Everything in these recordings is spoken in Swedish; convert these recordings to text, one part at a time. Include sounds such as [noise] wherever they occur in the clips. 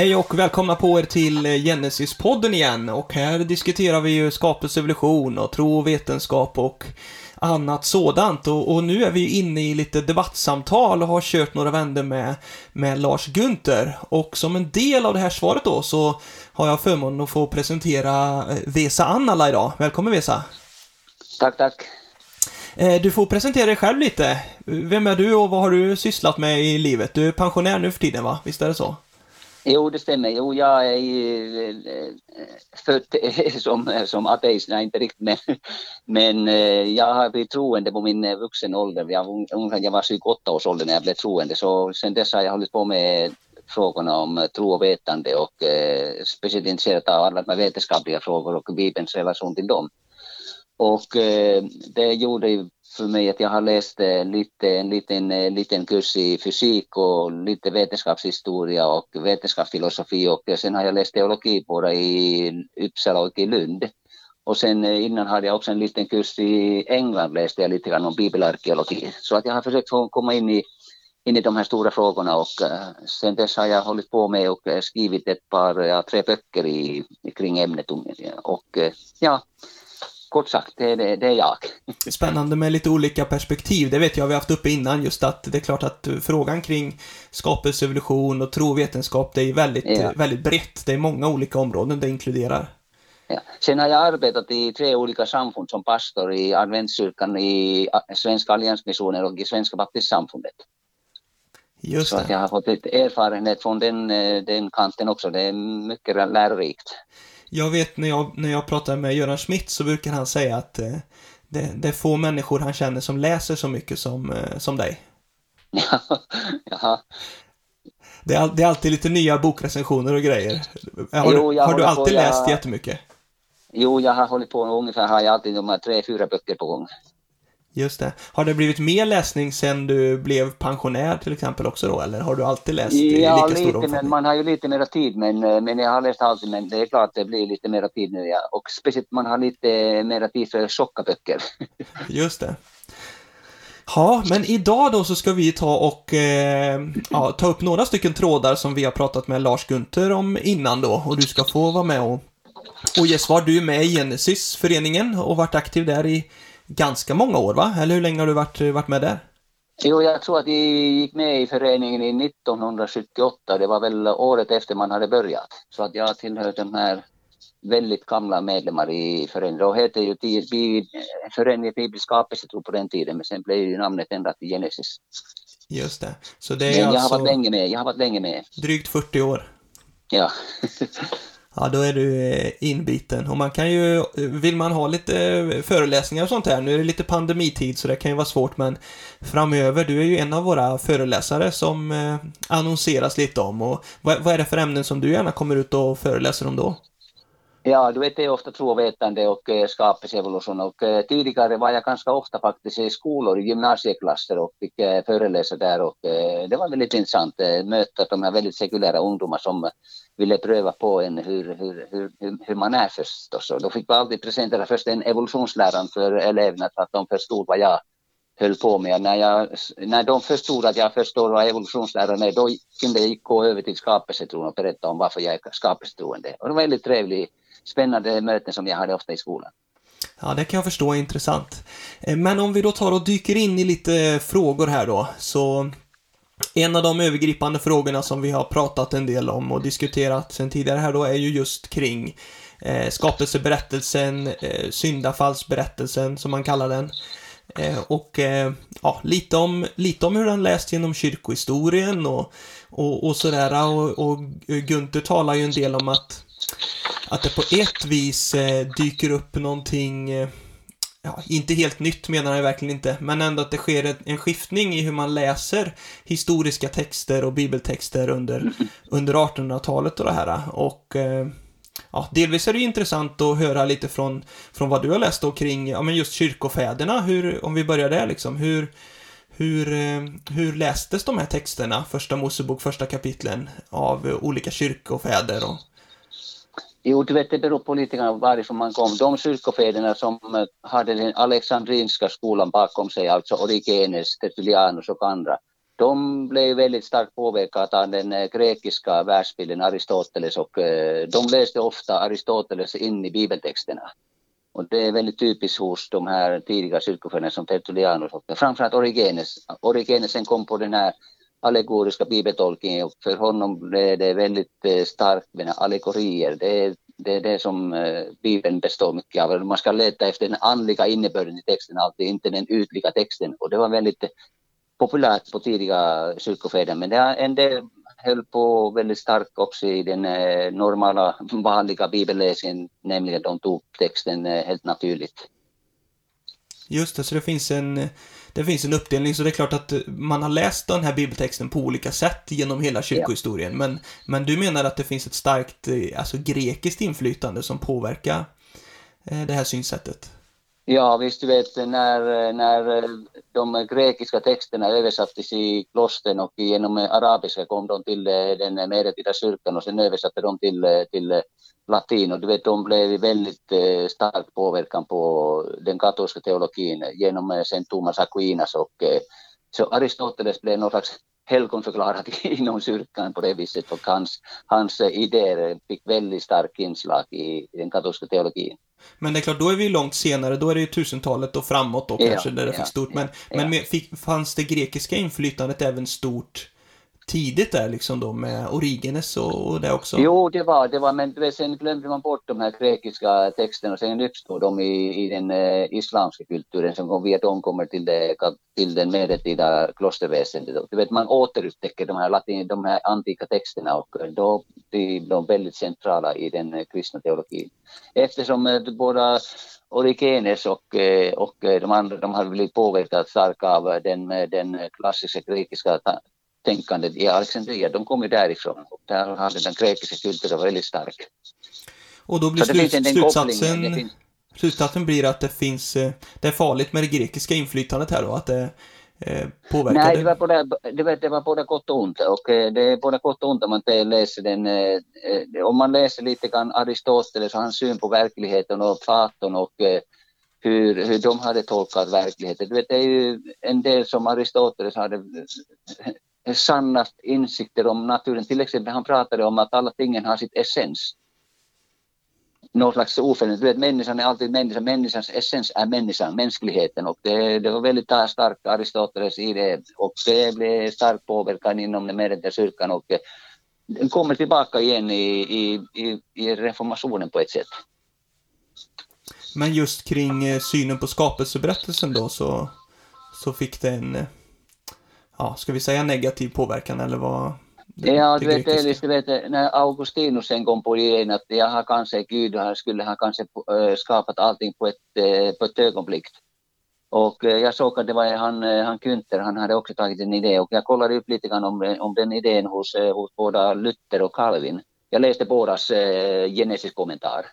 Hej och välkomna på er till Genesis-podden igen och här diskuterar vi ju skapelse, evolution och tro och vetenskap och annat sådant. Och, och, nu är vi inne i lite debattsamtal och har kört några vändor med, med Lars Gunther. Och som en del av det här svaret då så har jag förmånen att få presentera eh, Vesa Annala idag. Välkommen Vesa! Tack, tack! Eh, du får presentera dig själv lite. Vem är du och vad har du sysslat med i livet? Du är pensionär nu för tiden va? Visst är det så? Jo, det stämmer. Jo, jag är eh, eh, född eh, [laughs] som, som ateist, nej inte riktigt, [laughs] men, men jag har blivit troende på min vuxen ålder. Jag, jag var 28 års ålder när jag blev troende, så sen dess har jag hållit på med frågorna om tro och vetande och eh, speciellt intresserad av alla de vetenskapliga frågor och Bibelns relation till dem. Och eh, det gjorde för mig att jag har läst eh, lite, en liten, eh, liten kurs i fysik och lite vetenskapshistoria och vetenskapsfilosofi och sen har jag läst teologi både i Uppsala och i Lund. Och sen eh, innan hade jag också en liten kurs i England läste jag lite grann om bibelarkeologi. Så att jag har försökt komma in i, in i de här stora frågorna och sen dess har jag hållit på med och skrivit ett par, ja, tre böcker i, kring ämnet. Och ja, kort sagt, det, det, det är jag. Spännande med lite olika perspektiv. Det vet jag vi har haft uppe innan, just att det är klart att frågan kring skapelse, evolution och trovetenskap, det är väldigt, ja. väldigt brett. Det är många olika områden det inkluderar. Ja. Sen har jag arbetat i tre olika samfund som pastor i adventskyrkan, i Svenska Alliansmissionen och i Svenska baptistsamfundet. Just det. Så att jag har fått lite erfarenhet från den, eh, den kanten också. Det är mycket lärorikt. Jag vet när jag, när jag pratar med Göran Schmidt så brukar han säga att eh, det, det, är få människor han känner som läser så mycket som, eh, som dig. [laughs] Ja, Det är, det är alltid lite nya bokrecensioner och grejer. Har, jo, har du alltid på, läst jag... jättemycket? Jo, jag har hållit på ungefär, har jag alltid de här tre, fyra böcker på gång. Just det. Har det blivit mer läsning sen du blev pensionär till exempel också då, eller har du alltid läst i ja, lika stor lite, men man har ju lite mer tid, men, men jag har läst alltid, men det är klart att det blir lite mer tid nu, ja. Och speciellt man har lite mer tid för tjocka böcker. [laughs] Just det. Ja, men idag då så ska vi ta och eh, ja, ta upp några stycken trådar som vi har pratat med Lars Gunther om innan då, och du ska få vara med och, och ge svar. Du är med i Genesis-föreningen och varit aktiv där i ganska många år, va? Eller hur länge har du varit, varit med där? Jo, jag tror att vi gick med i föreningen i 1978. Det var väl året efter man hade börjat. Så att jag tillhör de här väldigt gamla medlemmar i föreningen. Då hette ju föreningen Biblisk skapelsetro på den tiden, men sen blev ju namnet ändrat till Genesis. Just det. Så det är men jag alltså... har varit länge med. Jag har varit länge med. Drygt 40 år. Ja. [laughs] Ja, då är du eh, inbiten. Och man kan ju, eh, vill man ha lite eh, föreläsningar och sånt här, nu är det lite pandemitid så det kan ju vara svårt, men framöver, du är ju en av våra föreläsare som annonseras lite om. Och vad, vad är det för ämnen som du gärna kommer ut och föreläser om då? Ja, du vet det är ofta trovetande och eh, skapelsevolution och eh, tidigare var jag ganska ofta faktiskt i skolor, i gymnasieklasser och fick eh, föreläsa där och eh, det var väldigt intressant att möta de här väldigt sekulära ungdomar som ville pröva på en hur, hur, hur, hur man är förstås. Och då fick vi alltid presentera först en evolutionsläraren för eleverna så att de förstod vad jag höll på med. När, jag, när de förstod att jag förstår vad evolutionsläran är, då kunde jag gå över till skapelsetron och berätta om varför jag är skapelsetroende. Och det var väldigt trevligt spännande möten som jag hade ofta i skolan. Ja, det kan jag förstå är intressant. Eh, men om vi då tar och dyker in i lite eh, frågor här då, så en av de övergripande frågorna som vi har pratat en del om och diskuterat sen tidigare här då är ju just kring eh, skapelseberättelsen, eh, syndafallsberättelsen som man kallar den. Eh, och eh, ja, lite om, lite om hur den läst genom kyrkohistorien och, och, och sådär. Och, och Gunther talar ju en del om att att det på ett vis eh, dyker upp någonting, eh, ja, inte helt nytt menar jag verkligen inte, men ändå att det sker en skiftning i hur man läser historiska texter och bibeltexter under, [laughs] under 1800-talet och det här. Och eh, ja, delvis är det intressant att höra lite från, från vad du har läst då kring, ja men just kyrkofäderna, hur, om vi börjar där liksom, hur, hur, eh, hur lästes de här texterna, första Mosebok, första kapitlen, av olika kyrkofäder och Jo, du vet, det beror på lite grann varifrån man kom. De kyrkofäderna som eh, hade den alexandrinska skolan bakom sig, alltså Origenes, Tertullianus och andra, de blev väldigt starkt påverkade av den eh, grekiska världsbilden Aristoteles och eh, de läste ofta Aristoteles in i bibeltexterna. Och det är väldigt typiskt hos de här tidiga kyrkofäderna som Tertullianus och framförallt Origenes. Origenes kom på den här allegoriska bibeltolkningen och för honom är det väldigt eh, starkt med allegorier. Det är, det är det som eh, Bibeln består mycket av. Man ska leta efter den andliga innebörden i texten alltid, inte den ytliga texten. Och det var väldigt eh, populärt på tidiga kyrkofäder, men det är en del höll på väldigt starkt också i den normala [laughs] vanliga bibelläsningen, nämligen de tog texten helt naturligt. Just det, så det finns en det finns en uppdelning, så det är klart att man har läst den här bibeltexten på olika sätt genom hela kyrkohistorien. Ja. Men, men du menar att det finns ett starkt eh, alltså, grekiskt inflytande som påverkar det här synsättet? Ja, visst, du vet när, när de grekiska texterna översattes i klostren och genom arabiska kom de till den medeltida kyrkan och sen översatte de till, till latin och du vet de blev väldigt eh, stark påverkan på den katolska teologin genom sen Thomas Aquinas och eh, så Aristoteles blev någon slags helgonförklarad [laughs] inom kyrkan på det viset och hans, hans idéer fick väldigt stark inslag i den katolska teologin. Men det är klart, då är vi långt senare, då är det ju tusentalet och framåt då kanske, ja, där det ja, fick stort. Men, ja, men fick, fanns det grekiska inflytandet även stort tidigt där liksom då med Origenes och, och det också? Jo, det var det, var, men sen glömde man bort de här grekiska texterna och sen uppstod de i, i den eh, islamska kulturen som via dem kommer till, det, till den medeltida klosterväsendet. Du vet, man återupptäcker de här, latin, de här antika texterna och eh, då blir de väldigt centrala i den eh, kristna teologin. Eftersom eh, båda Origenes och, eh, och eh, de andra de har blivit påverkade starkt av den, den klassiska grekiska tänkandet i Alexandria, de kom ju därifrån och där hade den grekiska kulturen väldigt stark. Och då blir slut, slutsatsen, finns... slutsatsen blir att det finns, eh, det är farligt med det grekiska inflytandet här då, att det eh, påverkar Nej, det var, både, det, var, det var både gott och ont och eh, det är både gott och ont om man läser den, om man läser lite grann Aristoteles och hans syn på verkligheten och Platon och hur, hur de hade tolkat verkligheten. Du vet, det är ju en del som Aristoteles hade sanna insikter om naturen. Till exempel han pratade om att alla tingen har sitt essens. Någon slags oförändring. Du vet, människan är alltid människa, Människans essens är människan, mänskligheten. Och det, det var väldigt starkt Aristoteles i det. Och det blev stark påverkan inom den medeltida kyrkan. Och eh, den kommer tillbaka igen i, i, i, i reformationen på ett sätt. Men just kring eh, synen på skapelseberättelsen då så, så fick den... Eh, ja, ska vi säga negativ påverkan eller vad? Det, ja, du vet, Elis, du vet, när Augustinus sen kom på idén att jag har kanske, Gud han skulle ha kanske skapat allting på ett, på ett ögonblick. Och jag såg att det var han, han Günther, han hade också tagit en idé och jag kollade upp lite grann om, om den idén hos, hos båda Luther och Calvin. Jag läste bådas eh, Genesis-kommentar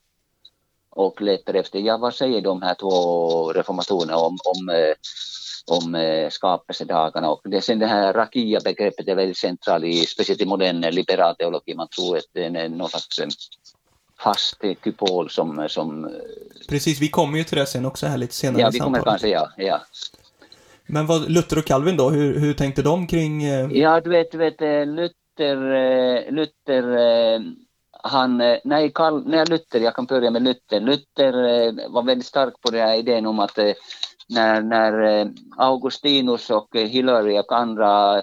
och letade efter, ja vad säger de här två reformatorerna om, om om eh, skapelsedagarna. Och det, sen det här rakia-begreppet är väldigt centralt, i, speciellt i modern liberal teologi. Man tror att det är någon slags eh, fast kupol som, som... Eh, Precis, vi kommer ju till det sen också här lite senare Ja, vi kommer kanske, ja. ja. Men vad, Luther och Calvin då, hur, hur tänkte de kring... Eh... Ja, du vet, du vet Luther, eh, Luther eh, han, nej, Karl, nej, Luther, jag kan börja med Luther. Luther var väldigt stark på den här idén om att när, när eh, Augustinus och Hilary och andra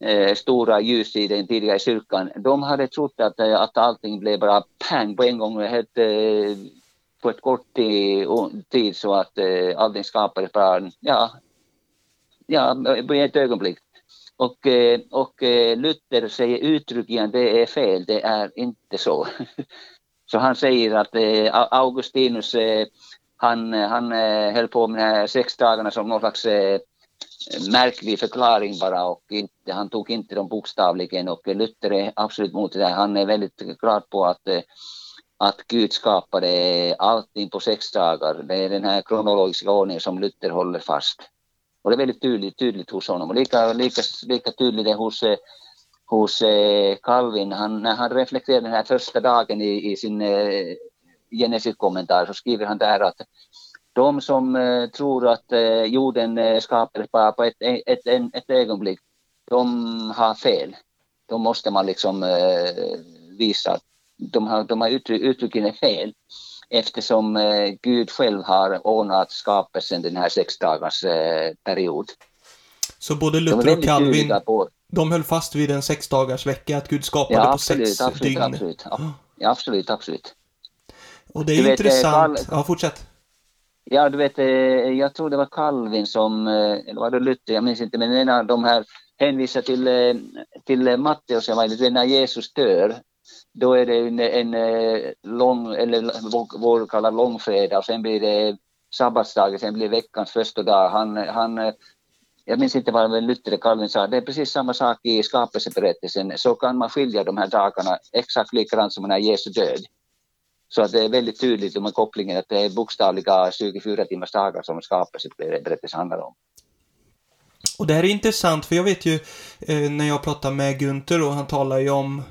eh, stora ljus i den tidigare kyrkan, de hade trott att, eh, att allting blev bara pang på en gång, helt, eh, på ett kort tid så att eh, allting skapades bara, ja, ja, på ett ögonblick. Och, eh, och Luther säger uttryckligen det är fel, det är inte så. [laughs] Så han säger att Augustinus han, eh, han eh, höll på med de här sex dagarna som någon slags eh, märklig förklaring bara och inte, han tog inte dem bokstavligen och Luther är absolut mot det. Han är väldigt klar på att, att Gud skapade allting på sex dagar. Det är den här kronologiska ordningen som Luther håller fast. Och det är väldigt tydligt, tydligt hos honom och lika, lika, lika tydligt är hos, hos Calvin. Han, när han reflekterar den här första dagen i, i sin Genesis-kommentar så skriver han där att de som eh, tror att eh, jorden eh, skapades bara på ett, ett, ett, ett ögonblick, de har fel. Då måste man liksom visa att de har, de har uttryck, uttrycken är fel eftersom Gud själv har ordnat skapelsen den här sex dagars period. Så både Luther och Calvin, de höll fast vid en sex dagars vecka, att Gud skapade ja, absolut, på sex absolut, dygn? Absolut, ja, absolut, absolut. Och det är du intressant. Vet, Carl... Ja, fortsätt. Ja, du vet, jag tror det var Calvin som, eller var det Luther, jag minns inte, men en av de här hänvisar till, till Matteus evangeliet, när Jesus dör, då är det en, en eh, lång, eller vår kallar långfredag, sen blir det sabbatsdagen, sen blir veckans första dag. Han, han, eh, jag minns inte vad Luther Calvin sa, det är precis samma sak i skapelseberättelsen. Så kan man skilja de här dagarna exakt likadant som när Jesu död. Så att det är väldigt tydligt med kopplingen att det är bokstavliga 24 timmars dagar som skapelseberättelsen handlar om. Och det här är intressant, för jag vet ju eh, när jag pratar med Gunther och han talar ju om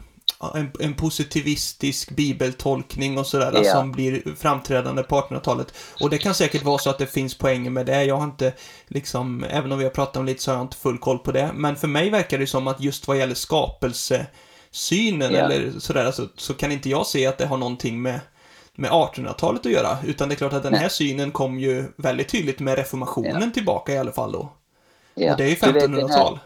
en, en positivistisk bibeltolkning och sådär yeah. som blir framträdande på 1800-talet. Och det kan säkert vara så att det finns poänger med det. Jag har inte, liksom, även om vi har pratat om lite så har jag inte full koll på det. Men för mig verkar det som att just vad gäller skapelsesynen yeah. eller sådär, så, så kan inte jag se att det har någonting med med 1800-talet att göra, utan det är klart att den här synen kom ju väldigt tydligt med reformationen ja. tillbaka i alla fall då. Ja. Och det är ju 1500-tal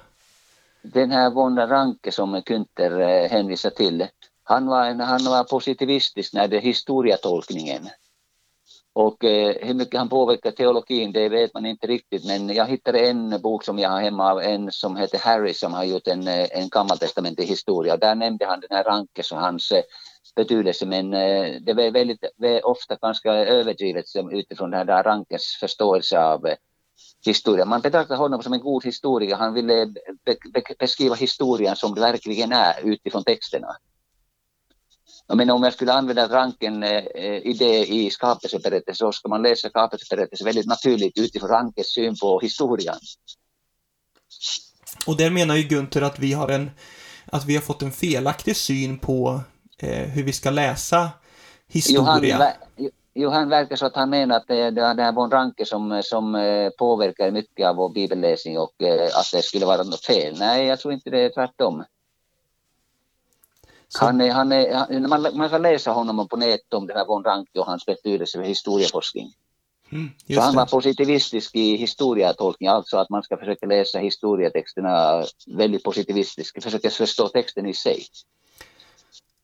den här von Ranke som Günther eh, hänvisar till, han var, en, han var positivistisk när det historietolkningen. Och eh, hur mycket han påverkar teologin, det vet man inte riktigt, men jag hittade en bok som jag har hemma av en som heter Harry som har gjort en, eh, en gammaltestamentlig historia. Där nämnde han den här Rankes och hans betydelse, men eh, det var väldigt, ofta ganska överdrivet utifrån den här Rankes förståelse av eh, historia. Man betraktar honom som en god historia. Han ville be be beskriva historien som det verkligen är utifrån texterna. Men om jag skulle använda ranken eh, idé i skapelseberättelsen så ska man läsa skapelseberättelsen väldigt naturligt utifrån rankens syn på historien. Och där menar ju Gunther att vi har en att vi har fått en felaktig syn på eh, hur vi ska läsa historia. Jo, Jo, han verkar så att han menar att det, är det är von Ranke som, som eh, påverkar mycket av vår bibelläsning och eh, att det skulle vara något fel. Nej, jag tror inte det är tvärtom. Han är, han är, man, man kan läsa honom på nätet om den här von Ranke och hans betydelse för historieforskning. Mm, så han var positivistisk i historietolkning, alltså att man ska försöka läsa historietexterna väldigt positivistiskt, försöka förstå texten i sig.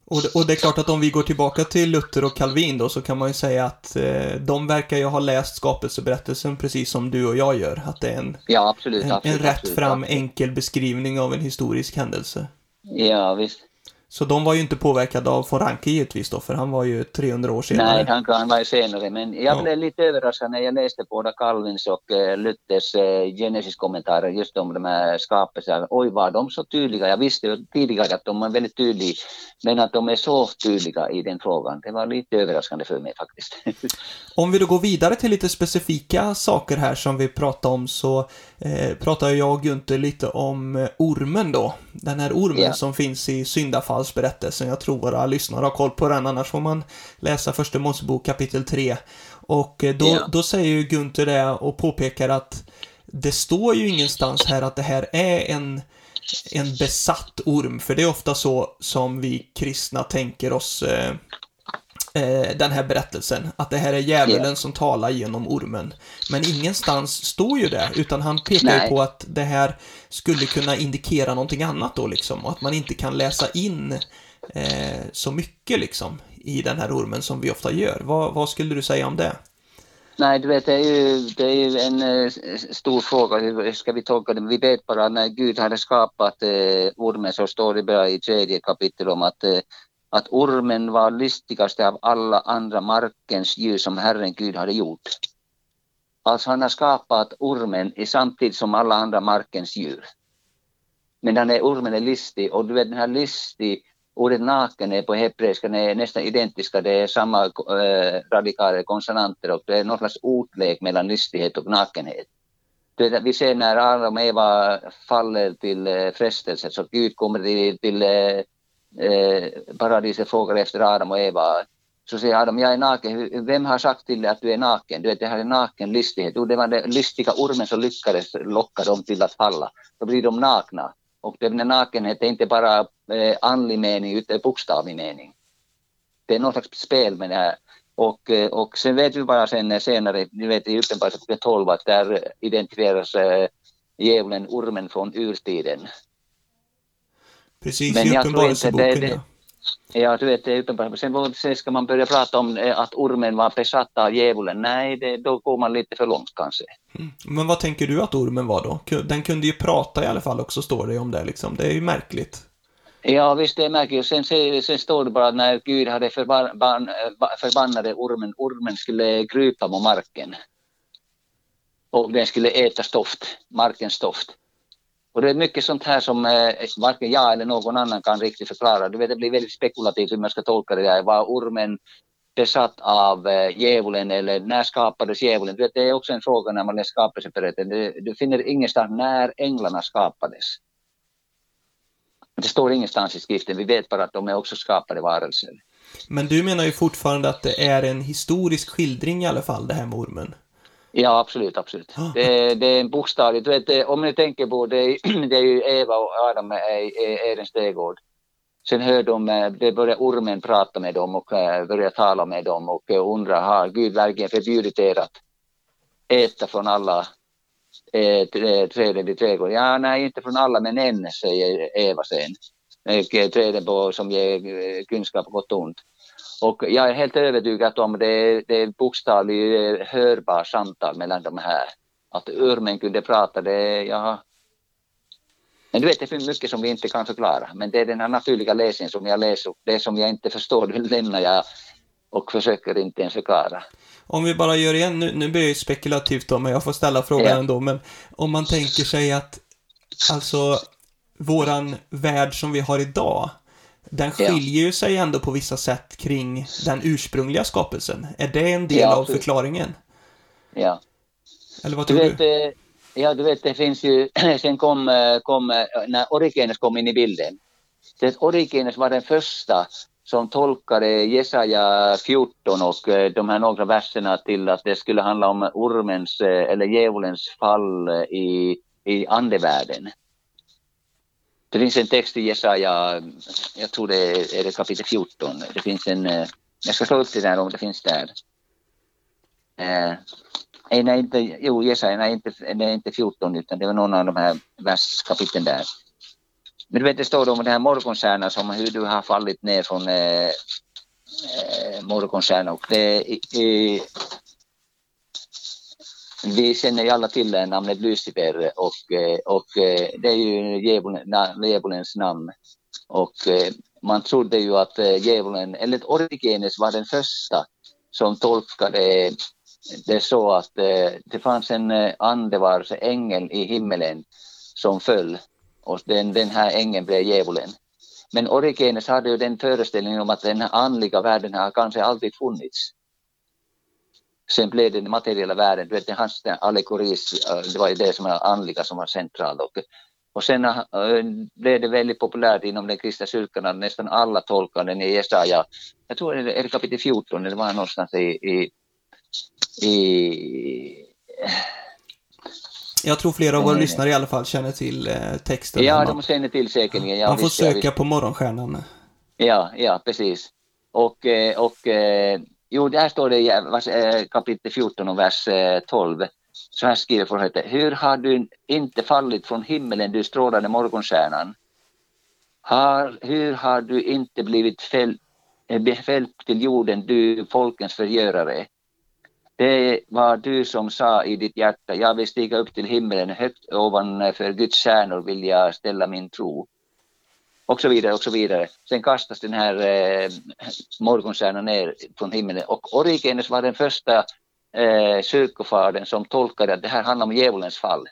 Och, och, det är klart att om vi går tillbaka till Luther och Calvin då så kan man ju säga att eh, de verkar ju ha läst skapelseberättelsen precis som du och jag gör. Att det är en, ja, absolut, en, absolut, en rätt fram enkel beskrivning av en historisk händelse. Ja, visst. Så de var ju inte påverkade av von Ranke givetvis då, för han var ju 300 år senare. Nej, han, han var ju senare, men jag blev lite överraskad när jag läste båda Calvins och uh, Luthers uh, Genesis-kommentarer just om de här skapelserna. Oj, var de så tydliga? Jag visste ju tidigare att de var väldigt tydliga, men att de är så tydliga i den frågan, det var lite överraskande för mig faktiskt. [laughs] om vi då går vidare till lite specifika saker här som vi pratade om så eh, pratar jag och Gunther lite om eh, ormen då. Den här ormen yeah. som finns i syndafallsberättelsen. Jag tror våra lyssnare har koll på den, annars får man läsa första Mosebok kapitel 3. Och eh, då, yeah. då säger ju Gunther det och påpekar att det står ju ingenstans här att det här är en en besatt orm, för det är ofta så som vi kristna tänker oss eh, eh, den här berättelsen. Att det här är djävulen yeah. som talar genom ormen. Men ingenstans står ju det, utan han pekar ju på att det här skulle kunna indikera någonting annat då liksom. Och att man inte kan läsa in eh, så mycket liksom i den här ormen som vi ofta gör. Vad, vad skulle du säga om det? Nej, du vet, det är ju, det är ju en eh, stor fråga. Hur ska vi tolka det? Vi vet bara när Gud hade skapat eh, ormen så står det bara i tredje kapitel om att eh, att ormen var listigaste av alla andra markens djur som Herren Gud hade gjort. Alltså han har skapat ormen i samtidigt som alla andra markens djur. Men den är, ormen är listig och du vet den här listig, ordet naken är på hebreiska är nästan identiska, det är samma eh, äh, radikaler, konsonanter och det är någon slags ordlek mellan listighet och nakenhet. Vet, vi ser när Adam och Eva faller till eh, äh, frestelse så Gud kommer till, till äh, eh, paradiset frågar efter Adam och Eva. Så säger Adam, jag är naken. Vem har sagt till dig att du är naken? Du vet, det här är naken listighet. det var den listiga ormen som lyckades locka dem till att falla. Då blir de nakna. Och den nakenhet är inte bara eh, andlig mening utan bokstavlig mening. Det är något slags spel med det här. Och, eh, och sen vet vi bara sen eh, senare, ni vet i Uppenbarelseboken 12 att där identifieras eh, djävulen, ormen från urtiden. Precis, Men i Uppenbarelseboken ja. Ja, du vet, det är uppenbart. Sen, ska man börja prata om eh, att ormen var besatt av djävulen. Nej, det, då går man lite för långt kanske. Mm. Men vad tänker du att ormen var då? Den kunde ju prata i alla fall också, står det om det liksom. Det är ju märkligt. Ja, visst det är märkligt. Sen, sen, står det bara att när Gud hade förban, förbannade ormen, ormen skulle krypa på marken. Och den skulle äta stoft, markens stoft. Och det är mycket sånt här som eh, varken jag eller någon annan kan riktigt förklara. Du vet, det blir väldigt spekulativt hur man ska tolka det där. Var ormen besatt av eh, djävulen eller när skapades djävulen? Du vet, det är också en fråga när man läser skapelseberättelsen. Du, du finner ingenstans när änglarna skapades. Det står ingenstans i skriften. Vi vet bara att de är också skapade varelser. Men du menar ju fortfarande att det är en historisk skildring i alla fall, det här med ormen? Ja, absolut, absolut. Ah. Det, det är en bokstavligt, du vet, om ni tänker på det, [clears throat] det är ju Eva och Adam i Edens trädgård. Sen hör de, eh, det börjar ormen prata med dem och eh, börjar tala med dem och eh, undrar, har Gud verkligen förbjudit er att äta från alla träden i trädgården? Ja, nej, inte från alla, men en, säger Eva sen. Träden på, som ger kunskap på gott och ont. Och jag är helt övertygad om det, det är bokstavligt hörbar samtal mellan de här. Att ormen kunde prata, det, ja. Men du vet, det finns mycket som vi inte kan förklara. Men det är den här naturliga läsningen som jag läser. Det som jag inte förstår, [laughs] det lämnar jag och försöker inte ens förklara. Om vi bara gör igen, nu, nu blir det spekulativt då, men jag får ställa frågan ja. ändå. Men om man tänker sig att, alltså, våran värld som vi har idag, den skiljer ju sig ändå på vissa sätt kring den ursprungliga skapelsen. Är det en del ja, av förklaringen? Ja. Eller vad tror du? Vet, du? Eh, ja, du vet, det finns ju, [clears throat] sen kom, eh, kom eh, när Origenes kom in i bilden. Det Origenes var den första som tolkade Jesaja 14 och de här några verserna till att det skulle handla om ormens eller djävulens fall i, i andevärlden. Det finns en text i Jesaja, jag tror det är, är det kapitel 14. Det finns en, eh, jag ska slå upp det där om det finns där. Eh, nej, inte, jo, Jesaja, nej, inte, det är inte 14 utan det var någon av de här verskapitlen där. Men du vet, det står om den här morgonstjärnan som hur du har fallit ner från eh, eh morgonstjärnan och det i, vi känner ju alla till namnet Lucifer och, eh, och eh, det är ju djävulens namn. Och eh, man trodde ju att djävulen, eller Origenes var den första som tolkade det så att det fanns en andevarelse, ängel i himmelen som föll och den, den här ängeln blev djävulen. Men Origenes hade ju den föreställningen om att den andliga världen har kanske alltid funnits. Sen blev det den materiella världen, du vet, hans allegoris, äh, det var ju det som var andliga som var centralt. Och, och sen äh, blev det väldigt populärt inom den kristna kyrkan nästan alla tolkar den i Jesaja, jag tror det är kapitel 14, det var någonstans i, i, i jag tror flera av våra lyssnare i alla fall känner till eh, texten. Ja, de känner till säkerligen. Ja, man får visst, söka på morgonstjärnan. Ja, ja, precis. Och, eh, och Jo, där står det i eh, kapitel 14 och vers eh, 12. Så här skriver profeten. Hur har du inte fallit från himmelen, du strålande morgonstjärnan? Har, hur har du inte blivit fälld, eh, fälld till jorden, du folkens förgörare? Det var du som sa i ditt hjärta, jag vill stiga upp till himmelen, högt ovanför Guds stjärnor vill jag ställa min tro och så vidare och så vidare. Sen kastas den här eh, morgonstjärnan ner från himlen och Origenes var den första eh, kyrkofadern som tolkade att det här handlar om djävulens fall.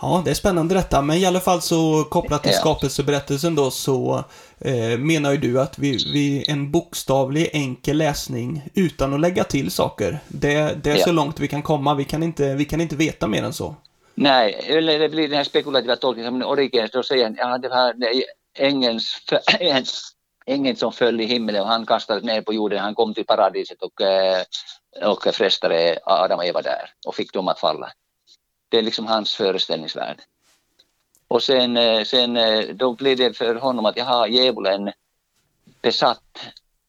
Ja, det är spännande detta, men i alla fall så kopplat till ja. skapelseberättelsen då så eh, menar ju du att vi, vi, en bokstavlig enkel läsning utan att lägga till saker, det, det är ja. så långt vi kan komma, vi kan, inte, vi kan inte veta mer än så. Nej, eller det blir den här spekulativa tolkningen som Origen då säger, ja det var ängens, ängeln [coughs] som föll i himlen och han kastades ner på jorden, han kom till paradiset och, och frestade Adam och Eva där och fick dem att falla. Det är liksom hans föreställningsvärld. Och sen, eh, sen eh, då blir det för honom att jaha, djävulen besatt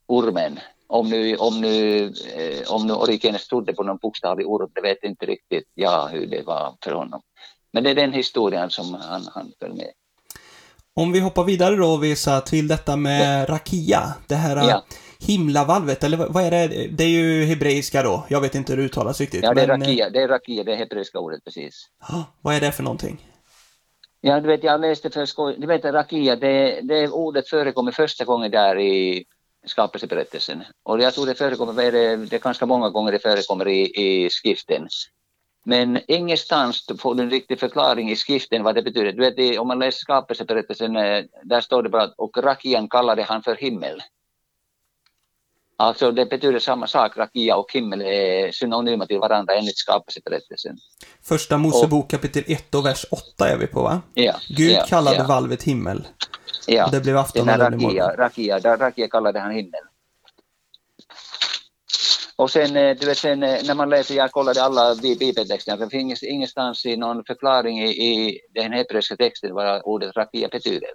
ormen. Om nu, om nu, eh, om nu Origenes trodde på någon bokstavlig orm, det vet inte riktigt jag hur det var för honom. Men det är den historien som han, han föll med. Om vi hoppar vidare då, Vesa, till detta med rakia. Det här ja. himlavalvet, eller vad är det? Det är ju hebreiska då. Jag vet inte hur det uttalas riktigt. Ja, det är men... rakia, det är rakia, det är hebreiska ordet precis. vad är det för någonting? Ja, du vet, jag läste för skoj. Du vet, rakia, det, det ordet förekommer första gången där i skapelseberättelsen. Och jag tror det förekommer, det, det ganska många gånger det förekommer i, i skriften. Men ingenstans får du en riktig förklaring i skriften vad det betyder. Du vet, om man läser skapelseberättelsen, eh, där står det bara att och rakian kallade han för himmel. Alltså det betyder samma sak, rakia och himmel är synonyma till varandra enligt skapelseberättelsen. Första Mosebok kapitel 1 och vers 8 är vi på va? Ja. Gud ja, kallade ja. valvet himmel. Ja. Det blev afton och rakia, rakia, där rakia kallade han himmel. Och sen, eh, du vet, sen eh, när man läser, jag kollade alla bibeltexterna, det finns ingenstans i någon förklaring i, i den hebreiska texten vad ordet rakia betyder.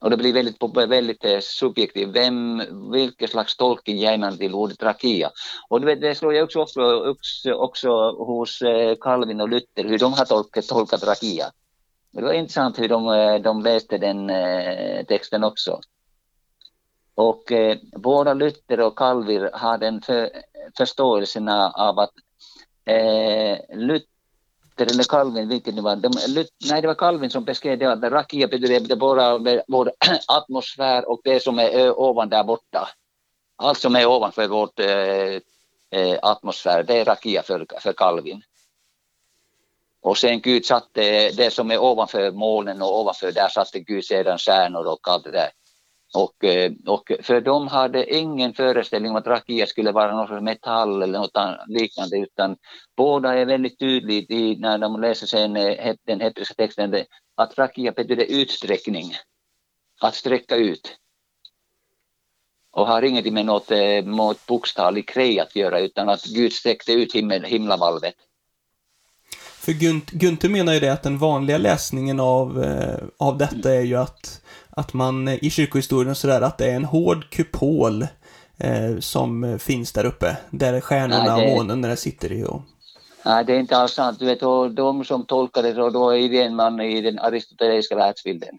Och det blir väldigt, väldigt eh, subjektivt. Vem, vilken slags tolkning ger man till ordet rakia? Och det, det slår jag också, också, också hos Calvin och Luther, hur de har tolkat, tolkat rakia. Det var intressant hur de, eh, de läste den eh, texten också. Och eh, både Luther och Calvin har den för, förståelsen av att eh, Luther eller Calvin, vilket det var, de, Lut, nej det var Calvin som beskrev det att rakia betyder bara vår [clears throat] atmosfär och det som är ovan där borta. Allt som är ovanför vår eh, eh, atmosfär, det är rakia för, för Calvin. Och sen Gud satte det som är ovanför molnen och ovanför där satte Gud sedan stjärnor och allt det där. Och, eh, och för de hade ingen föreställning om att rakia skulle vara någon metall eller något liknande utan båda är väldigt tydligt i, när de läser sen eh, den hebreiska texten att rakia betyder utsträckning, att sträcka ut. Och har ingenting med något, eh, något bokstavligt krej att göra utan att Gud sträckte ut himmel, himlavalvet. För Gunther menar ju det att den vanliga läsningen av, av detta är ju att att man i kyrkohistorien och sådär, att det är en hård kupol eh, som finns där uppe, där stjärnorna Nej, det... och månen där sitter i. Och... Nej, det är inte alls sant. Du vet, och de som tolkar det, då är det en man i den aristotelesiska världsbilden.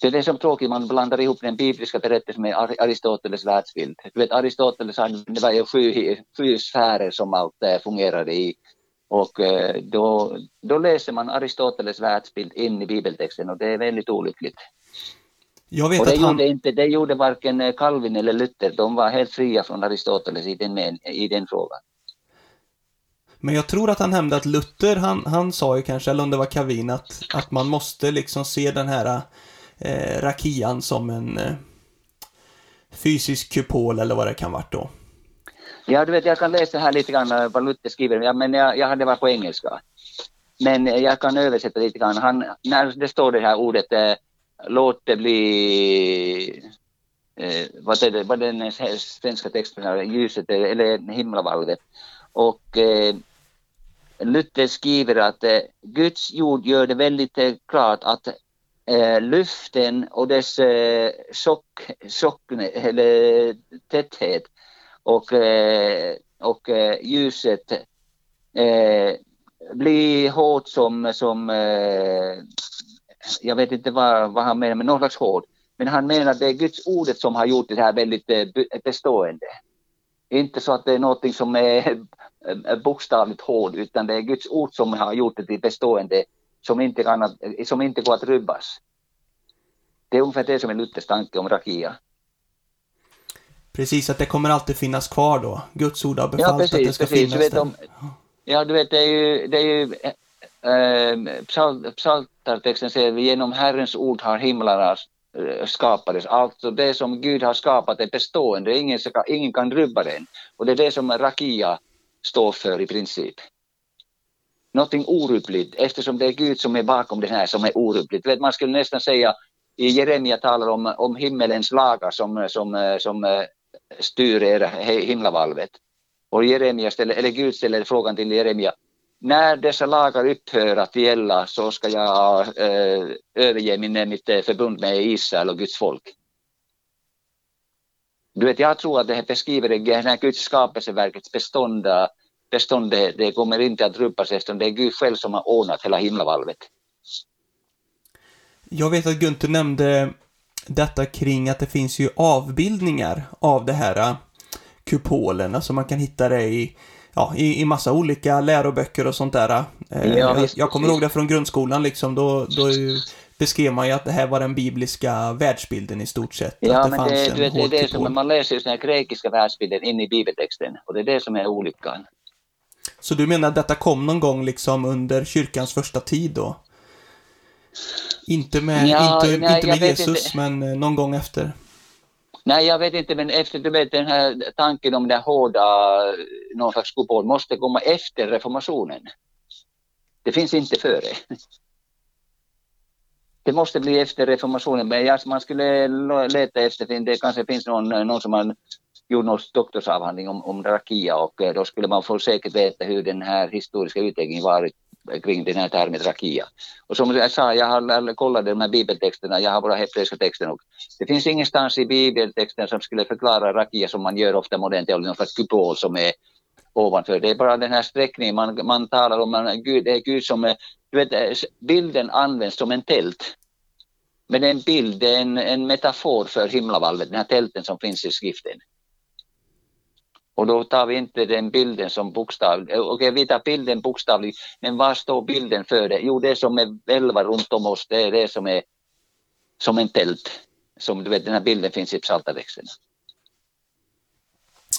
Så det är som tråkigt, man blandar ihop den bibliska berättelsen med Aristoteles världsbild. Du vet, Aristoteles hade det var ju sju, sju sfärer som allt fungerade i. Och eh, då, då läser man Aristoteles världsbild in i bibeltexten och det är väldigt olyckligt. Jag vet och det, att han... gjorde inte, det gjorde varken eh, Calvin eller Luther, de var helt fria från Aristoteles i den, i den frågan. Men jag tror att han nämnde att Luther, han, han sa ju kanske, eller om det var Calvin, att, att man måste liksom se den här eh, rakian som en eh, fysisk kupol eller vad det kan vara då. Ja, du vet, jag kan läsa här lite grann eh, vad Luther skriver, ja, men jag, jag hade varit på engelska. Men eh, jag kan översätta lite grann. Han, när det står det här ordet, eh, låt det bli, eh, vad är det, vad är den svenska texten, här, ljuset eh, eller himlavalvet. Och eh, Luther skriver att eh, Guds jord gör det väldigt eh, klart att eh, luften och dess eh, tjock, tjock, eller täthet och, eh, och eh, ljuset eh, blir hårt som, som eh, jag vet inte vad, vad han menar, men någon slags hård. Men han menar att det är Guds ordet som har gjort det här väldigt bestående. Inte så att det är någonting som är bokstavligt hård, utan det är Guds ord som har gjort det till bestående som inte, kan, som inte går att rubbas. Det är ungefär det som är Luthers tanke om rakia. Precis, att det kommer alltid finnas kvar då. Guds ord har befallt ja, precis, att det ska precis. finnas vet, om, Ja, du vet, det är ju, det är ju äh, psal, psaltartexten säger vi genom Herrens ord har himlarna äh, skapades. Alltså det som Gud har skapat är bestående, ingen, ingen kan rubba den. Och det är det som rakia står för i princip. Någonting orubbligt, eftersom det är Gud som är bakom det här som är orubbligt. Man skulle nästan säga i Jeremia talar om, om himmelens lagar som, som, som styr er himlavalvet. Och Jeremia ställer, eller Gud ställer frågan till Jeremia, när dessa lagar upphör att gälla så ska jag eh, överge min, mitt eh, förbund med Israel och Guds folk. Du vet, jag tror att det här beskriver det här Guds skapelseverkets bestånd, bestånd det, det kommer inte att rubbas eftersom det är Gud själv som har ordnat hela himlavalvet. Jag vet att Gunther nämnde detta kring att det finns ju avbildningar av det här äh, kupolen, alltså man kan hitta det i ja, i, i massa olika läroböcker och sånt där. Äh, ja, jag, jag kommer ihåg det från grundskolan liksom, då, då beskrev man ju att det här var den bibliska världsbilden i stort sett. Ja, det men det, du vet, det är det som man läser just den här grekiska världsbilden in i bibeltexten och det är det som är olyckan. Så du menar att detta kom någon gång liksom under kyrkans första tid då? Inte med, ja, inte, nej, inte med Jesus, inte. men eh, någon gång efter? Nej, jag vet inte, men efter du vet den här tanken om den hårda, någon slags kupol måste komma efter reformationen. Det finns inte före. Det måste bli efter reformationen, men man skulle leta efter, det kanske finns någon, någon som har gjort någon doktorsavhandling om, om rakia och eh, då skulle man få säkert veta hur den här historiska utvecklingen varit kring den här termen rakia. Och som jag sa, jag har kollat de här bibeltexterna, jag har bara hebreiska texten och det finns ingenstans i bibeltexten som skulle förklara rakia som man gör ofta modern teologi, någon slags kupol som är ovanför. Det är bara den här sträckningen man, man talar om, man, Gud, det är Gud som är, du vet, eh, bilden används som en tält. Men det är en bild, det är en, en metafor för himlavalvet, den här tälten som finns i skriften. Och då tar vi inte den bilden som bokstavlig, eh, okej okay, vi tar bilden bokstavligt, men vad står bilden för det? Jo det som är välva runt om oss, det är det som är som en tält. Som du vet, den här bilden finns i psaltartexterna.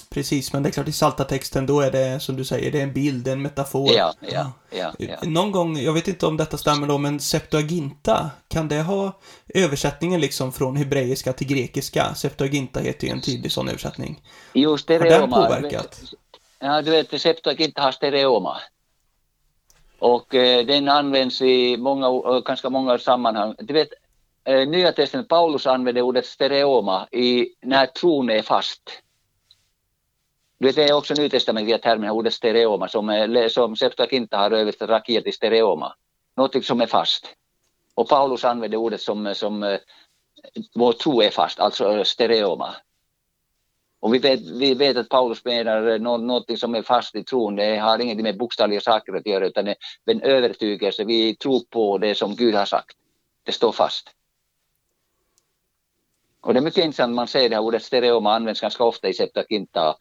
Precis, men det är klart i saltatexten då är det som du säger, det är en bild, en metafor. Ja, ja, ja, ja. Någon gång, jag vet inte om detta stämmer då, men Septuaginta, kan det ha översättningen liksom från hebreiska till grekiska? Septuaginta heter ju en tydlig sån översättning. Jo, stereoma. Har den påverkat? Ja, du vet, Septuaginta har stereoma. Och eh, den används i många, ganska många sammanhang. Du vet, eh, Nya testamentet, Paulus använder ordet stereoma i när tron är fast. Det är också nytestamentliga termer, ordet stereoma, som, som Septuaginta har översatt rakia till stereoma. Något som är fast. Och Paulus använder ordet som, som vår tro är fast, alltså stereoma. Och vi vet, vi vet att Paulus menar något som är fast i tron, det har inget med bokstavliga saker att göra, utan det är en övertygelse. Vi tror på det som Gud har sagt. Det står fast. Och det är mycket intressant, man ser det här ordet stereoma används ganska ofta i Septuaginta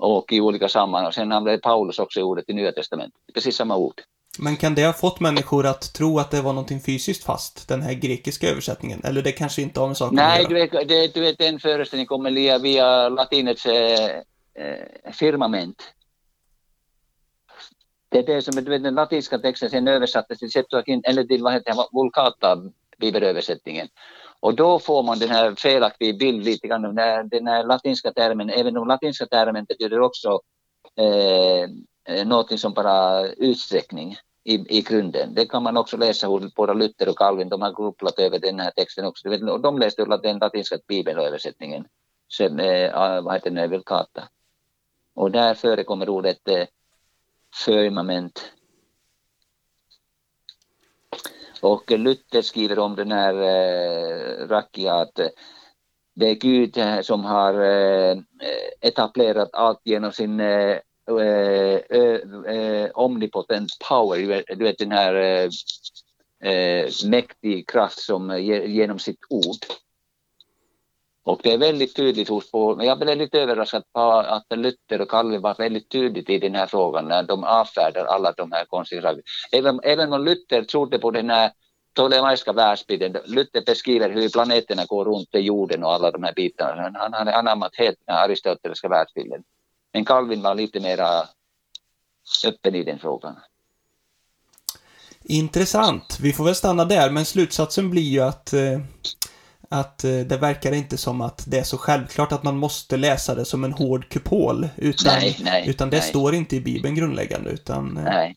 och i olika sammanhang. Sen använder Paulus också ordet i Nya Testamentet. Precis samma ord. Men kan det ha fått människor att tro att det var någonting fysiskt fast, den här grekiska översättningen? Eller det kanske inte har med saken Nej, att göra? Nej, du vet, du vet den föreställningen kommer via, via latinets eh, eh, firmament. Det är det som, du vet den latinska texten sen översattes till Septuagint, eller till vad heter det, Vulgata, bibelöversättningen. Och då får man den här felaktiga bilden lite grann, den här, den här latinska termen, även om latinska termen betyder också eh, eh, någonting som bara utsträckning i, i grunden. Det kan man också läsa hos både Luther och Calvin, de har grupplat över den här texten också. Och de läste den latinska bibelöversättningen, som, eh, vad heter den, Vulgata. Och där förekommer ordet eh, firmament och Luther skriver om den här eh, Rakia att eh, det är Gud som har eh, etablerat allt genom sin eh, eh, eh omnipotent power, du vet den här eh, mäktig kraft som genom sitt ord. Och det är väldigt tydligt hos Paul, jag blev lite överraskad på att Luther och Calvin var väldigt tydligt i den här frågan när de avfärdar alla de här konstiga sakerna. Även, även om Luther trodde på den här tolemaiska världsbilden, Luther beskriver hur planeterna går runt jorden och alla de här bitarna. Han hade anammat helt den aristoteliska världsbilden. Men Calvin var lite mer öppen i den frågan. Intressant. Vi får väl stanna där, men slutsatsen blir ju att eh, att eh, det verkar inte som att det är så självklart att man måste läsa det som en hård kupol. Utan, nej, nej, utan det nej. står inte i Bibeln grundläggande. Utan, eh, nej.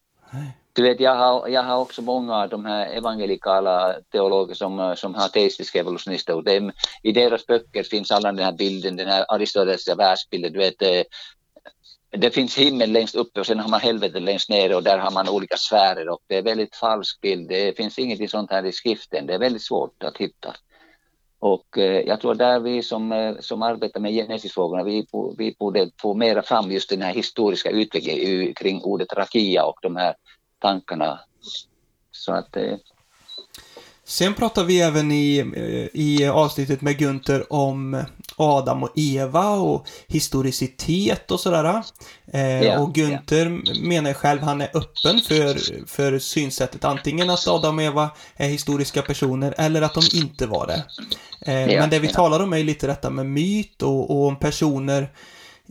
Du vet, jag har, jag har också många av de här evangelikala teologer som, som har teistisk evolutionister. Och dem, I deras böcker finns alla den här bilden, den här aristoteliska världsbilden. Du vet, eh, det finns himmel längst uppe och sen har man helvetet längst ner och där har man olika sfärer och det är väldigt falsk bild. Det finns ingenting sånt här i skriften. Det är väldigt svårt att hitta. Och eh, jag tror där vi som, eh, som arbetar med genesisfrågorna, vi, vi borde få mera fram just den här historiska utvecklingen kring ordet rakia och de här tankarna. Så att eh, Sen pratar vi även i, i avsnittet med Gunther om Adam och Eva och historicitet och sådär. Eh, yeah, och Gunther yeah. menar själv han är öppen för, för synsättet antingen att Adam och Eva är historiska personer eller att de inte var det. Eh, yeah, men det vi talar om är lite detta med myt och, och om personer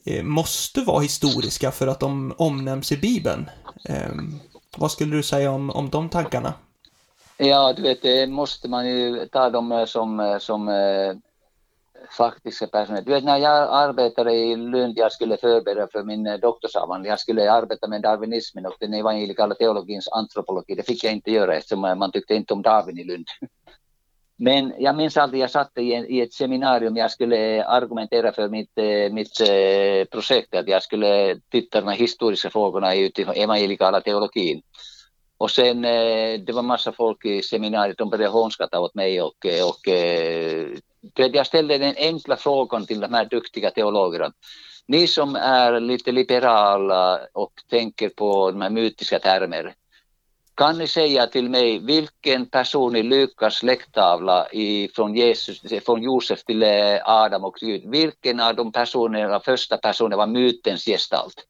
eh, måste vara historiska för att de omnämns i Bibeln. Eh, vad skulle du säga om, om de tankarna? Ja, du vet, det måste man ju ta dem eh, som, eh, som eh, faktiska personer. Du vet, när jag arbetade i Lund, jag skulle förbereda för min eh, doktorsavhandling, jag skulle arbeta med darwinismen och den evangelikala teologins antropologi. Det fick jag inte göra eftersom man tyckte inte om Darwin i Lund. [laughs] Men jag minns alltid, jag satt i, i ett seminarium, jag skulle argumentera för mitt, eh, mitt projekt, att jag skulle titta på de historiska frågorna utifrån evangelikala teologin. Och sen eh, det var massa folk i seminariet, de började hånskatta åt mig och, och jag ställde den enkla frågan till de här duktiga teologerna. Ni som är lite liberala och tänker på de här mytiska termer, kan ni säga till mig vilken person i Lukas släkttavla från, Jesus, från Josef till eh, Adam och Gud, vilken av de personerna, första personen var mytens gestalt?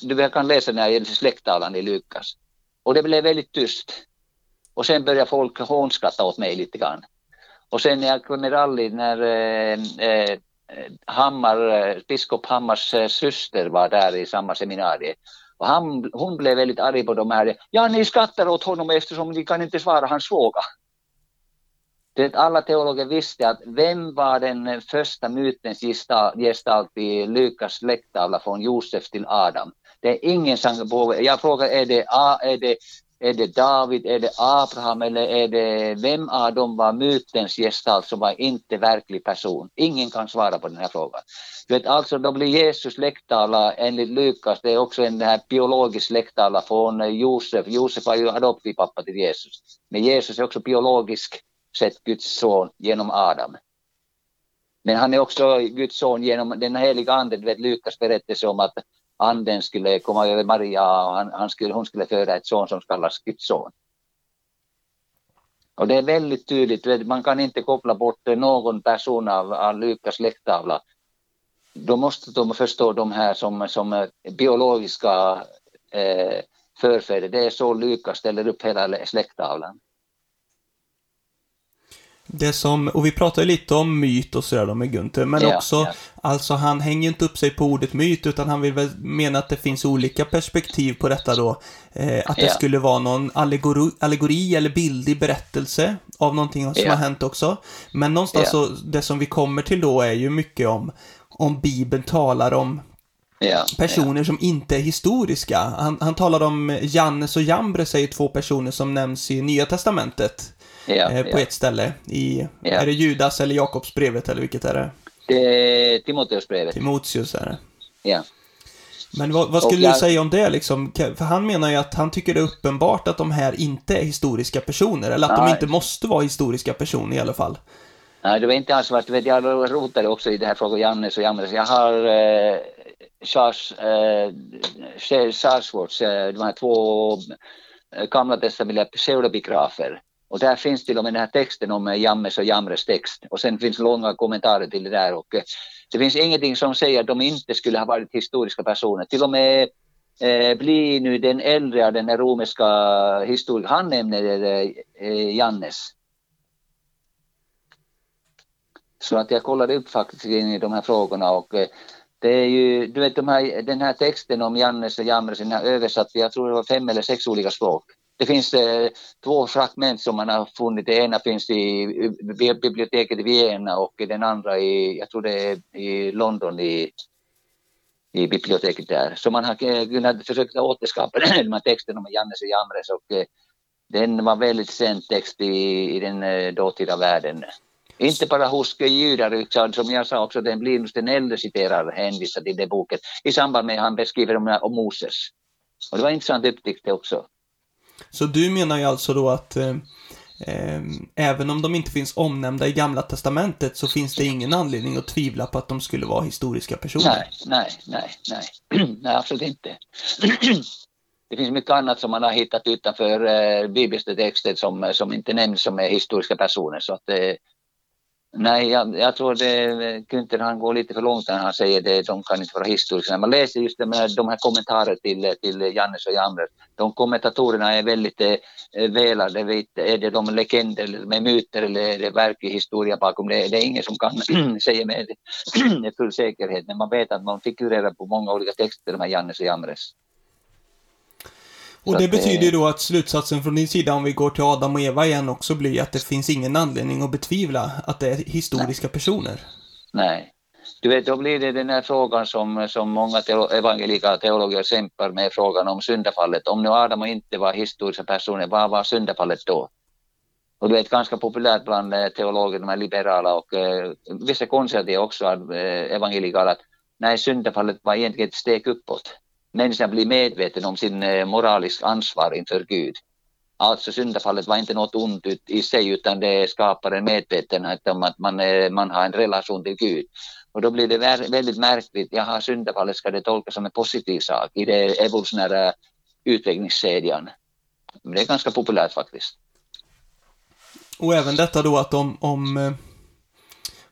Du kan läsa den här släkttalan i Lukas. Och det blev väldigt tyst. Och sen började folk hånskratta åt mig lite grann. Och sen när jag kom rally när eh, eh, Hammar, eh, biskop Hammars eh, syster var där i samma seminarium. Och han, hon blev väldigt arg på de här. Ja, ni skrattar åt honom eftersom ni kan inte svara hans fråga. Det alla teologer visste att vem var den första mytens gestalt i Lukas släkttavla från Josef till Adam? Det är ingen som. Jag frågar, är det, är, det, är det David, är det Abraham eller är det vem av dem var mytens gestalt som var inte verklig person? Ingen kan svara på den här frågan. Du vet, alltså då blir Jesus släkttavla enligt Lukas, det är också en här biologisk släkttavla från Josef. Josef var ju adoptivpappa till Jesus. Men Jesus är också biologisk sett Guds son genom Adam. Men han är också Guds son genom den heliga anden. vet Lukas berättelse om att anden skulle komma över Maria och han, han skulle, hon skulle föda ett son som kallas Guds son. Och det är väldigt tydligt, man kan inte koppla bort någon person av, av Lukas släkttavla. Då måste de förstå de här som, som biologiska eh, förfäder. Det är så Lukas ställer upp hela släkttavlan. Det som, och vi pratar ju lite om myt och sådär med Gunther, men yeah, också, yeah. alltså han hänger inte upp sig på ordet myt, utan han vill väl mena att det finns olika perspektiv på detta då. Eh, att det yeah. skulle vara någon allegori, allegori eller bildig berättelse av någonting som har hänt också. Men någonstans så, det som vi kommer till då är ju mycket om, om Bibeln talar om personer som inte är historiska. Han, han talar om Jannes och Jambres är ju två personer som nämns i Nya Testamentet ja, eh, på ja. ett ställe. I, ja. Är det Judas eller Jakobsbrevet eller vilket är det? Det är Timoteusbrevet. Timoteus är det. Ja. Men vad, vad skulle jag... du säga om det liksom? För han menar ju att han tycker det är uppenbart att de här inte är historiska personer, eller att Nej. de inte måste vara historiska personer i alla fall. Nej, det var inte alls svart. Jag rotade också i det här frågan Jannes och Jamres. Jag har eh, Charles, eh, Charles eh, de här två eh, gamla testamentliga pseudobigrafer. Och där finns till och med den här texten om eh, Jammes och Jamres text. Och sen finns långa kommentarer till det där. Och eh, det finns ingenting som säger att de inte skulle ha varit historiska personer. Till och med eh, blir nu den äldre av den romerska historikern, han nämner eh, eh, Jannes. Så att jag kollade upp faktiskt in i de här frågorna och eh, det är ju, du vet de här, den här texten om Jannes och Jamres, den här översatt, jag tror det var fem eller sex olika språk. Det finns eh, två fragment som man har funnit. Det ena finns i biblioteket i Vienna och den andra i, jag tror det är i London i, i biblioteket där. Så man har eh, kunnat försöka återskapa [clears throat] den här texten om Jannes och Jamres och eh, den var väldigt sänd text i, i den eh, dåtida världen. Inte bara hos judar, utan som jag sa också, den Linus den äldre citerar hänvisar till den boken i samband med att han beskriver om, om Moses. Och det var intressant upptäckt också. Så du menar ju alltså då att eh, eh, även om de inte finns omnämnda i Gamla Testamentet så finns det ingen anledning att tvivla på att de skulle vara historiska personer? Nej, nej, nej, nej, [clears throat] nej absolut inte. [clears throat] det finns mycket annat som man har hittat utanför eh, bibliska texter som, som inte nämns som är historiska personer. Så att, eh, Nej, jag, jag tror det, Günther han går lite för långt när han säger det, de kan inte vara historiska. Man läser just de här, de här kommentarerna till, till Jannes och Jamres. de kommentatorerna är väldigt eh, välade, vet, är det de legender eller med myter eller är det verklig historia bakom det? Det är ingen som kan [clears throat] säga med [clears throat] full säkerhet, men man vet att man figurerar på många olika texter, de här Jannes och Jamres. Och det betyder ju då att slutsatsen från din sida, om vi går till Adam och Eva igen, också blir att det finns ingen anledning att betvivla att det är historiska Nej. personer. Nej. Du vet, då blir det den här frågan som, som många teolo evangelika teologer kämpar med, frågan om syndafallet. Om nu Adam och inte var historiska personer, vad var syndafallet då? Och det är ganska populärt bland eh, teologer, de här liberala och eh, vissa konservativa också, eh, evangelikala, att nej, syndafallet var egentligen ett steg uppåt människan blir medveten om sin eh, moraliska ansvar inför Gud. Alltså syndafallet var inte något ont i sig utan det skapar en medvetenhet om att man, eh, man har en relation till Gud. Och då blir det väldigt märkligt, jaha syndafallet ska det tolkas som en positiv sak i den evolutionära utvecklingskedjan. Det är ganska populärt faktiskt. Och även detta då att om, om, eh,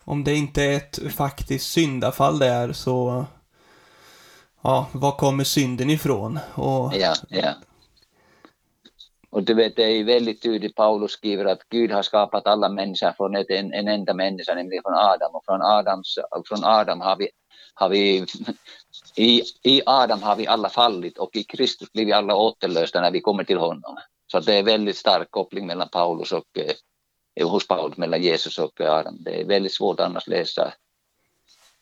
om det inte är ett faktiskt syndafall där så ja, var kommer synden ifrån? Och... Ja, ja. Och du vet, det är väldigt tydligt, Paulus skriver att Gud har skapat alla människor från ett, en, en enda människa, nämligen från Adam. Och från, Adams, från Adam har vi, har vi i, i Adam har vi alla fallit och i Kristus blir vi alla återlösta när vi kommer till honom. Så det är väldigt stark koppling mellan Paulus och eh, hos Paulus mellan Jesus och Adam. Det är väldigt svårt annars läsa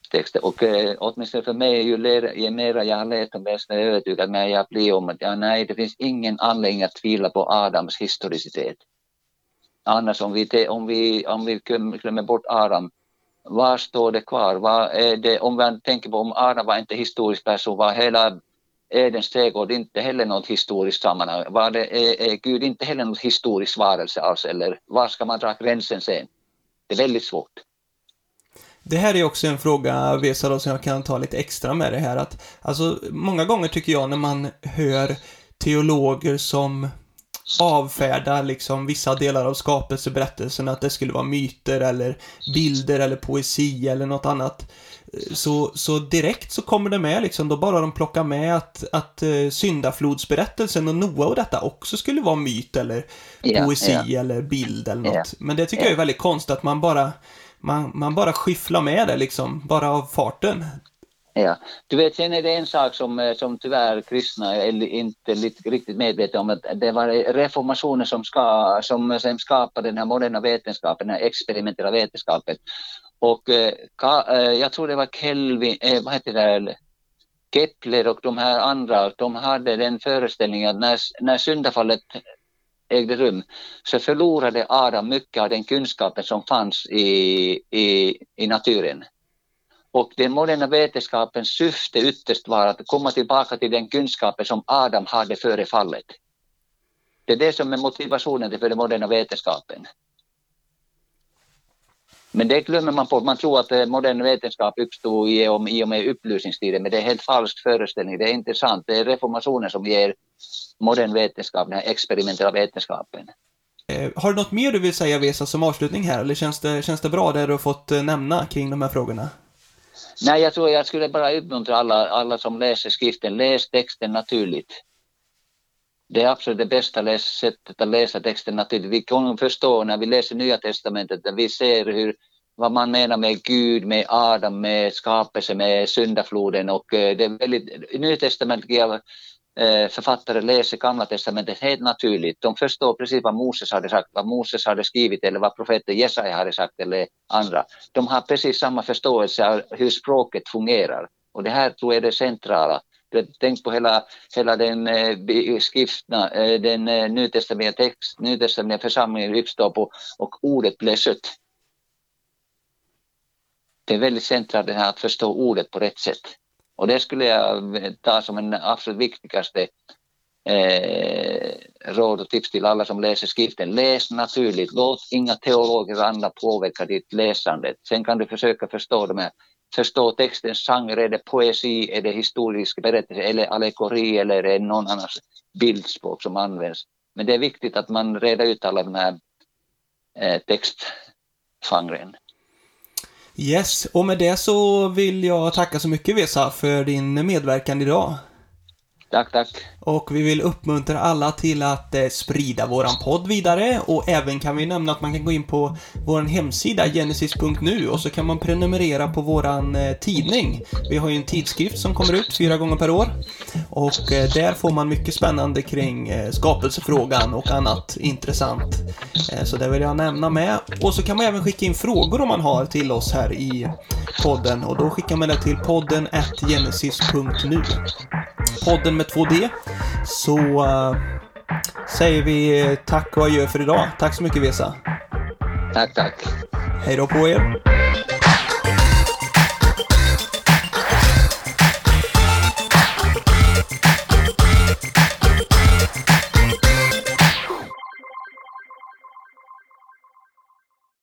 texter. Och eh, åtminstone för mig, ju, ler, ju mer jag har läst om det, desto övertygad när jag blir om att ja, nej, det finns ingen anledning att tvivla på Adams historicitet. Annars om vi, om vi, om vi glömmer bort Adam, vad står det kvar? Vad är det, om man tänker på om Adam var inte historisk person, var hela Edens trädgård inte heller något historiskt sammanhang? Var det, är, är Gud inte heller något historisk varelse alls? Eller var ska man dra gränsen sen? Det är väldigt svårt. Det här är också en fråga, Vesa, som jag kan ta lite extra med det här att, alltså, många gånger tycker jag när man hör teologer som avfärdar liksom vissa delar av skapelseberättelsen, att det skulle vara myter eller bilder eller poesi eller något annat. Så, så direkt så kommer det med liksom, då bara de plockar med att, att uh, syndaflodsberättelsen och Noa och detta också skulle vara myt eller poesi ja, ja. eller bild eller något. Ja, Men det tycker jag är väldigt konstigt att man bara man, man bara skyfflar med det liksom, bara av farten. Ja, du vet, sen är det en sak som, eh, som tyvärr kristna är inte riktigt medvetna om, att det var reformationen som, ska, som, som skapade den här moderna vetenskapen, den här experimentella vetenskapen. Och eh, eh, jag tror det var Kelvin, eh, vad heter det, Kepler och de här andra, de hade den föreställningen att när, när syndafallet ägde rum så förlorade Adam mycket av den kunskapen som fanns i, i, i naturen. Och den moderna vetenskapens syfte ytterst var att komma tillbaka till den kunskapen som Adam hade före fallet. Det är det som är motivationen för den moderna vetenskapen. Men det glömmer man på. Man tror att eh, modern vetenskap uppstod i och, i och med upplysningstiden, men det är helt falsk föreställning. Det är inte sant. Det är reformationen som ger modern vetenskap, den här experimentella vetenskapen. Eh, har du något mer du vill säga, Vesa, som avslutning här? Eller känns det, känns det bra det du har fått eh, nämna kring de här frågorna? Nej, jag tror jag skulle bara uppmuntra alla, alla som läser skriften, läs texten naturligt. Det är absolut det bästa läs, sättet att läsa texten naturligt. Vi kan förstå när vi läser Nya Testamentet, där vi ser hur, vad man menar med Gud, med Adam, med skapelse, med syndafloden och eh, det är väldigt, Nya Testamentet Eh, Eh, författare läser Gamla Testamentet helt naturligt. De förstår precis vad Moses hade sagt, vad Moses hade skrivit eller vad profeten Jesaja hade sagt eller andra. De har precis samma förståelse av hur språket fungerar. Och det här tror jag är det centrala. Tänk på hela, hela den eh, skriftna, eh, den eh, nytestamentliga text, nytestamentliga församlingen uppstår på och ordet blir sött. det är väldigt centralt det här att förstå ordet på rätt sätt. Och det skulle jag ta som en absolut viktigaste eh, råd och tips till alla som läser skriften. Läs naturligt, låt inga teologer och andra påverka ditt läsande. Sen kan du försöka förstå de här förstå textens genre, är det poesi, är det historisk berättelse eller allegori eller är det någon annans bildspråk som används. Men det är viktigt att man reder ut alla de här eh, textgenren. Yes, och med det så vill jag tacka så mycket Vesa för din medverkan idag. Tack, tack. Och vi vill uppmuntra alla till att eh, sprida våran podd vidare och även kan vi nämna att man kan gå in på vår hemsida genesis.nu och så kan man prenumerera på våran eh, tidning. Vi har ju en tidskrift som kommer ut fyra gånger per år och eh, där får man mycket spännande kring eh, skapelsefrågan och annat intressant. Eh, så det vill jag nämna med. Och så kan man även skicka in frågor om man har till oss här i podden och då skickar man det till podden genesis.nu podden med 2D. Så uh, säger vi tack och adjö för idag. Tack så mycket Vesa. Tack, tack. Hej då på er.